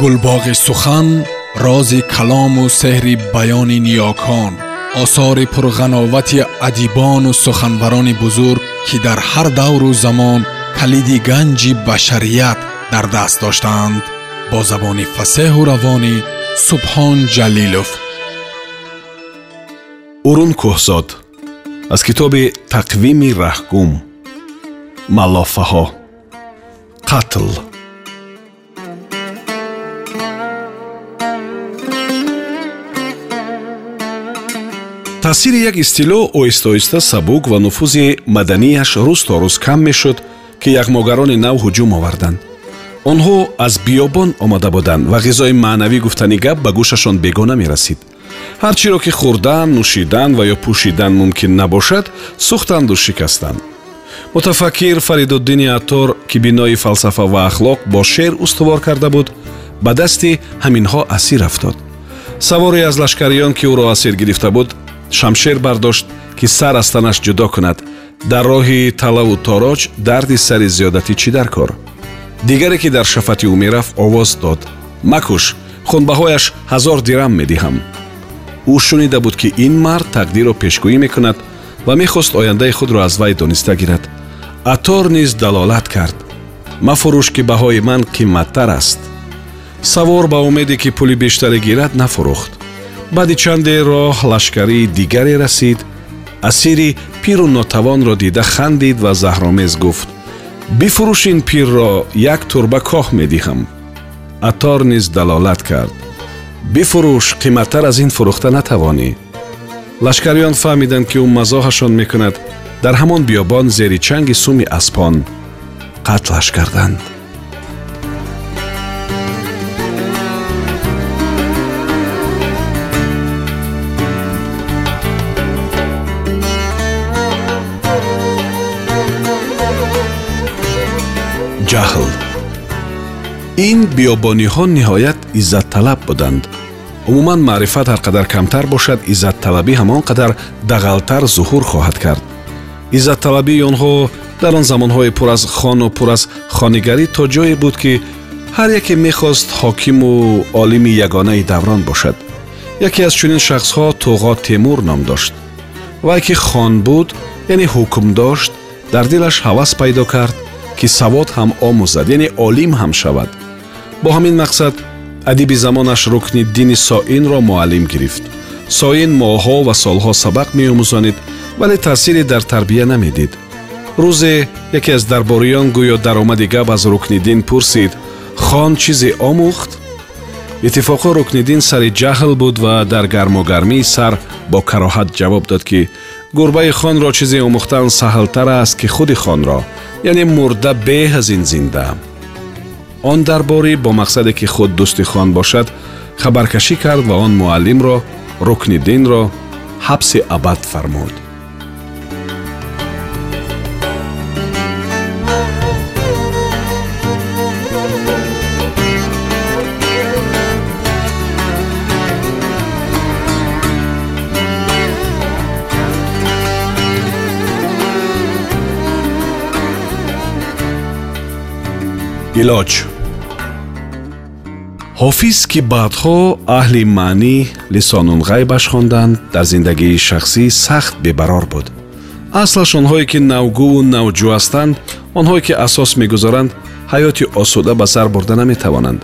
гулбоғи сухан рози калому сеҳри баёни ниёкон осори пурғановати адибону суханбарони бузург ки дар ҳар давру замон калиди ганҷи башарият дар даст доштаанд бо забони фасеҳу равонӣ субҳон ҷалилов. Урун кӯҳзод аз китоби тақвими раҳгум малофаҳо. Қатл таъсири як истилоъ оҳиста оҳиста сабук ва нуфузи маданияш рӯз то рӯз кам мешуд ки яхмогарони нав ҳуҷум оварданд. Онҳо аз биёбон омада буданд ва ғизои маънавӣ гуфтани гап ба гӯшашон бегона мерасид. Ҳарчиро ки хӯрдан нӯшидан ва ё пӯшидан мумкин набошад сӯхтанду шикастанд. Мутафаккир фаридуддини аттор ки бинои фалсафа ва ахлоқ бо шеър устувор карда буд ба дасти ҳаминҳо асир афтод. Саворе аз лашкариён ки ӯро асир гирифта буд шамшер бардошт ки сар аз танаш ҷудо кунад. Дар роҳи талаву тороҷ дарди сари зиёдатӣ чӣ дар кор? Дигаре ки дар шафати ӯ мерафт овоз дод. Макуш хунбаҳояш ҳазор дирам медиҳам ӯ шунида буд ки ин мард тақдирро пешгӯӣ мекунад ва мехост ояндаи худро аз вай дониста гирад. Атор низ далолат кард. Мафурӯш ки баҳои ман қимматтар аст. Савор ба умеде ки пули бештаре гирад нафурӯхт баъди чанде роҳ лашкарии дигаре расид асири пиру нотавонро дида хандид ва заҳромез гуфт бифурӯш ин пирро як турба коҳ медиҳам атор низ далолат кард бифурӯш қиматтар аз ин фурӯхта натавонӣ лашкариён фаҳмиданд ки ӯ мазоҳашон мекунад дар ҳамон биёбон зери чанги суми аспон қатлаш карданд ҷаҳл ин биёбониҳо ниҳоят иззатталаб буданд умуман маърифат ҳар қадар камтар бошад иззатталабӣ ҳамон қадар дағалтар зуҳур хоҳад кард иззатталабии онҳо дар он замонҳои пур аз хону пур аз хонигарӣ то ҷое буд ки ҳар яке мехост ҳокиму олими ягонаи даврон бошад яке аз чунин шахсҳо туғо темур ном дошт вай ки хон буд яъне ҳукм дошт дар дилаш ҳавас пайдо кард ки савод ҳам омӯзад яъне олим ҳам шавад. Бо ҳамин мақсад адиби замонаш рукниддини соинро муаллим гирифт. Соин моҳҳо ва солҳо сабақ меомӯзонид вале таъсире дар тарбия намедид. Рӯзе яке аз дарбориён гӯё даромади гап аз рукниддин пурсид хон чизе омӯхт? Иттифоқо рукниддин сари ҷаҳл буд ва дар гармогармии сар бо кароҳат ҷавоб дод ки гурбаи хонро чизе омӯхтан саҳлтар аст ки худи хонро яъне мурда беҳ аз ин зинда. Он дарборӣ бо мақсаде ки худ дӯсти хон бошад хабаркашӣ кард ва он муаллимро рукниддинро ҳабси абад фармуд илоҷ. Ҳофиз ки баъдҳо аҳли маънӣ лисонунғайбаш хонданд дар зиндагии шахсӣ сахт бебарор буд. Аслаш онҳое ки навгӯву навҷӯ ҳастанд онҳое ки асос мегузоранд ҳаёти осуда ба сар бурда наметавонанд.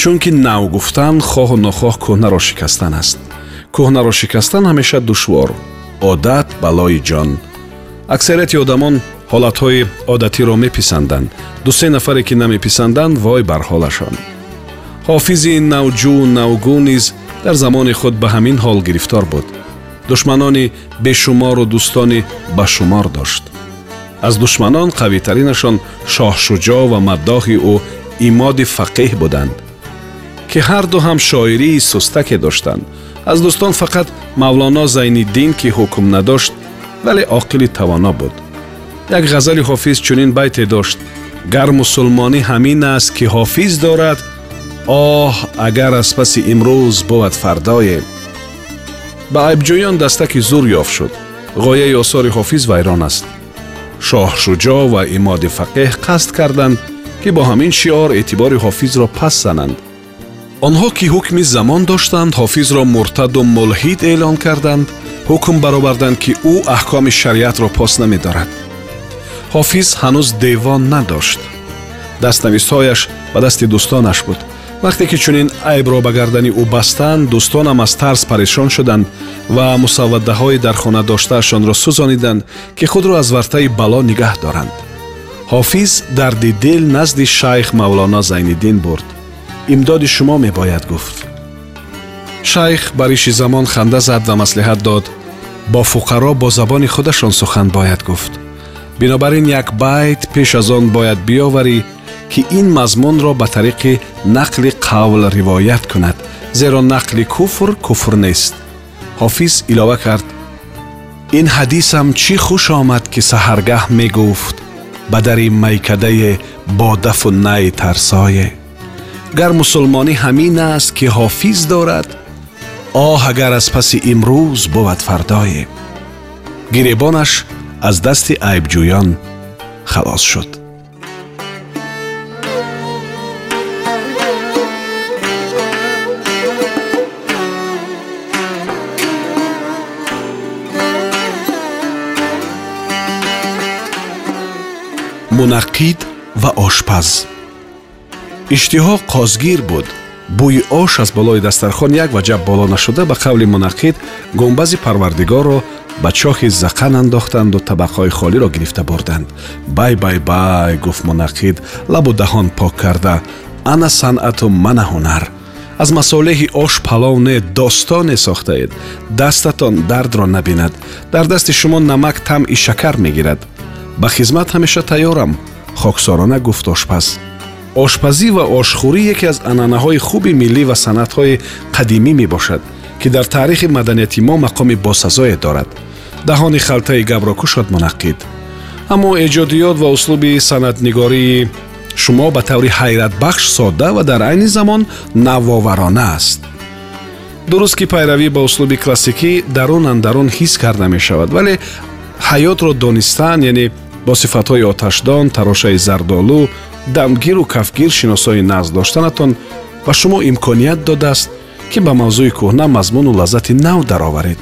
Чунки нав гуфтан хоҳу нохоҳ кӯҳнаро шикастан аст. Кӯҳнаро шикастан ҳамеша душвор одат балои ҷон. Аксарияти одамон ҳолатҳои одатиро меписанданд дусе нафаре ки намеписанданд вой бар ҳолашон. Ҳофизи навҷӯ навгӯ низ дар замони худ ба ҳамин ҳол гирифтор буд. Душманони бешумору дӯстони башумор дошт. Аз душманон қавитаринашон шоҳшуҷо ва маддоҳи ӯ имоди фақеҳ буданд ки ҳарду ҳам шоирии сустаке доштанд. Аз дӯстон фақат мавлоно зайниддин ки ҳукм надошт вале оқили тавоно буд як ғазали ҳофиз чунин байте дошт гар мусулмонӣ ҳамин аст ки ҳофиз дорад оҳ агар аз паси имрӯз бувад фардое ба айбҷӯён дастаки зур ёфт шуд ғояи осори ҳофиз вайрон аст шоҳшуҷо ва имоди фақеҳ қасд карданд ки бо ҳамин шиор эътибори ҳофизро пас зананд онҳо ки ҳукми замон доштанд ҳофизро муртаду мулҳид эълон карданд ҳукм бароварданд ки ӯ аҳкоми шариатро пос намедорад ҳофиз ҳанӯз девон надошт. Дастнависҳояш ба дасти дӯстонаш буд. Вақте ки чунин айбро ба гардани ӯ бастанд дӯстонам аз тарс парешон шуданд ва мусаввадаҳои дар хона доштаашонро сӯзониданд ки худро аз вартаи бало нигаҳ доранд. Ҳофиз дарди дил назди шайх мавлоно зайниддин бурд. Имдоди шумо мебояд гуфт. Шайх ба риши замон ханда зад ва маслиҳат дод. Бо фуқаро бо забони худашон сухан бояд гуфт бинобар ин як байт пеш аз он бояд биёварӣ ки ин мазмунро ба тариқи нақли қавл ривоят кунад зеро нақли куфр куфр нест ҳофиз илова кард ин ҳадисам чӣ хуш омад ки саҳаргаҳ мегуфт ба дари майкадае бо дафу най тарсое гар мусулмонӣ ҳамин аст ки ҳофиз дорад оҳ агар аз паси имрӯз бувад фардое гиребонаш аз дасти айбҷӯён халос шуд. Мунаққид ва ошпаз. Иштиҳо қозгир буд бӯи ош аз болои дастархон як ваҷаб боло нашуда ба қавли мунаққид гумбази парвардигорро ба чоҳи зақан андохтанду табақҳои холиро гирифта бурданд. Бай бай бай гуфт мунаққид лабу даҳон пок карда ана санъату мана ҳунар аз масолеҳи ош палов не достоне сохтаед дастатон дардро набинад дар дасти шумо намак тамъи шакар мегирад ба хизмат ҳамеша тайёрам хоксорона гуфт ошпаз ошпазӣ ва ошхӯрӣ яке аз анъанаҳои хуби миллӣ ва санъатҳои қадимӣ мебошад ки дар таърихи маданияти мо мақоми босазое дорад. Даҳони халтаи габро кушод мунаққид. Аммо эҷодиёт ва услуби санъатнигории шумо ба таври ҳайратбахш содда ва дар айни замон навоварона аст. Дуруст ки пайравӣ ба услуби классикӣ дарун андарун ҳис карда мешавад вале ҳаётро донистан яъне бо сифатҳои оташдон тарошаи зардолу дамгиру кафгир шиносои нағз доштанатон ба шумо имконият додааст ки ба мавзӯи кӯҳна мазмуну лаззати нав дароваред.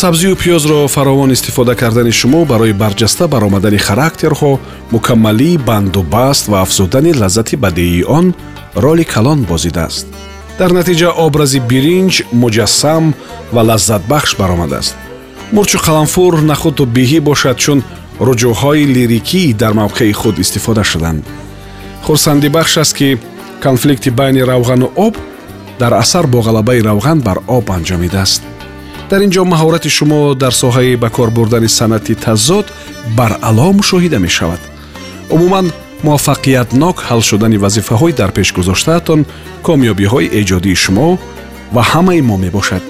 Сабзию пиёзро фаровон истифода кардани шумо барои барҷаста баромадани характерҳо мукаммалии бандубаст ва афзудани лаззати бадеии он роли калон бозидааст. Дар натиҷа образи биринҷ муҷассам ва лаззатбахш баромадааст. Мурчу қаламфур нахуду биҳӣ бошад чун руҷӯъҳои лирикӣ дар мавқеи худ истифода шуданд. Хурсандибахш аст ки конфликти байни равғану об дар асар бо ғалабаи равған бар об анҷомидааст дар ин ҷо маҳорати шумо дар соҳаи ба кор бурдани санъати тазод баръало мушоҳида мешавад. Умуман муваффақиятнок ҳал шудани вазифаҳои дар пеш гузоштаатон комёбиҳои эҷодии шумо ва ҳамаи мо мебошад.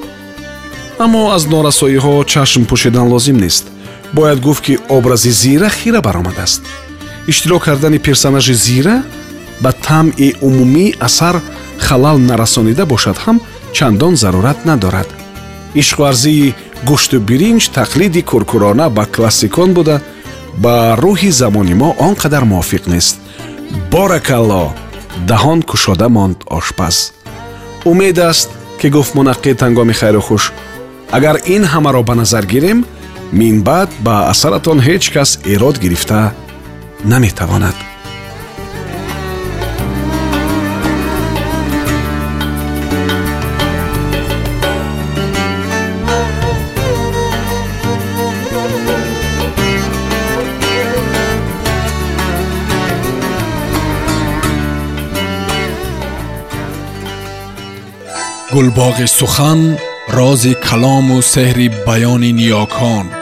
Аммо аз норасоиҳо чашм пӯшидан лозим нест бояд гуфт ки образи зира хира баромадааст. Иштирок кардани персонажи зира ба тамъи умумии асар халал нарасонида бошад ҳам чандон зарурат надорад. Ишқварзии гӯшту биринҷ тақлиди куркурона ба классикон буда ба рӯҳи замони мо он қадар мувофиқ нест. Боракалло даҳон кушода монд ошпаз. Умед аст ки гуфт мунаққид ҳангоми хайру хуш. Агар ин ҳамаро ба назар гирем минбаъд ба асаратон ҳеҷ кас эрод гирифта наметавонад. Гулбоғи сухан рози калому сеҳри баёни ниёкон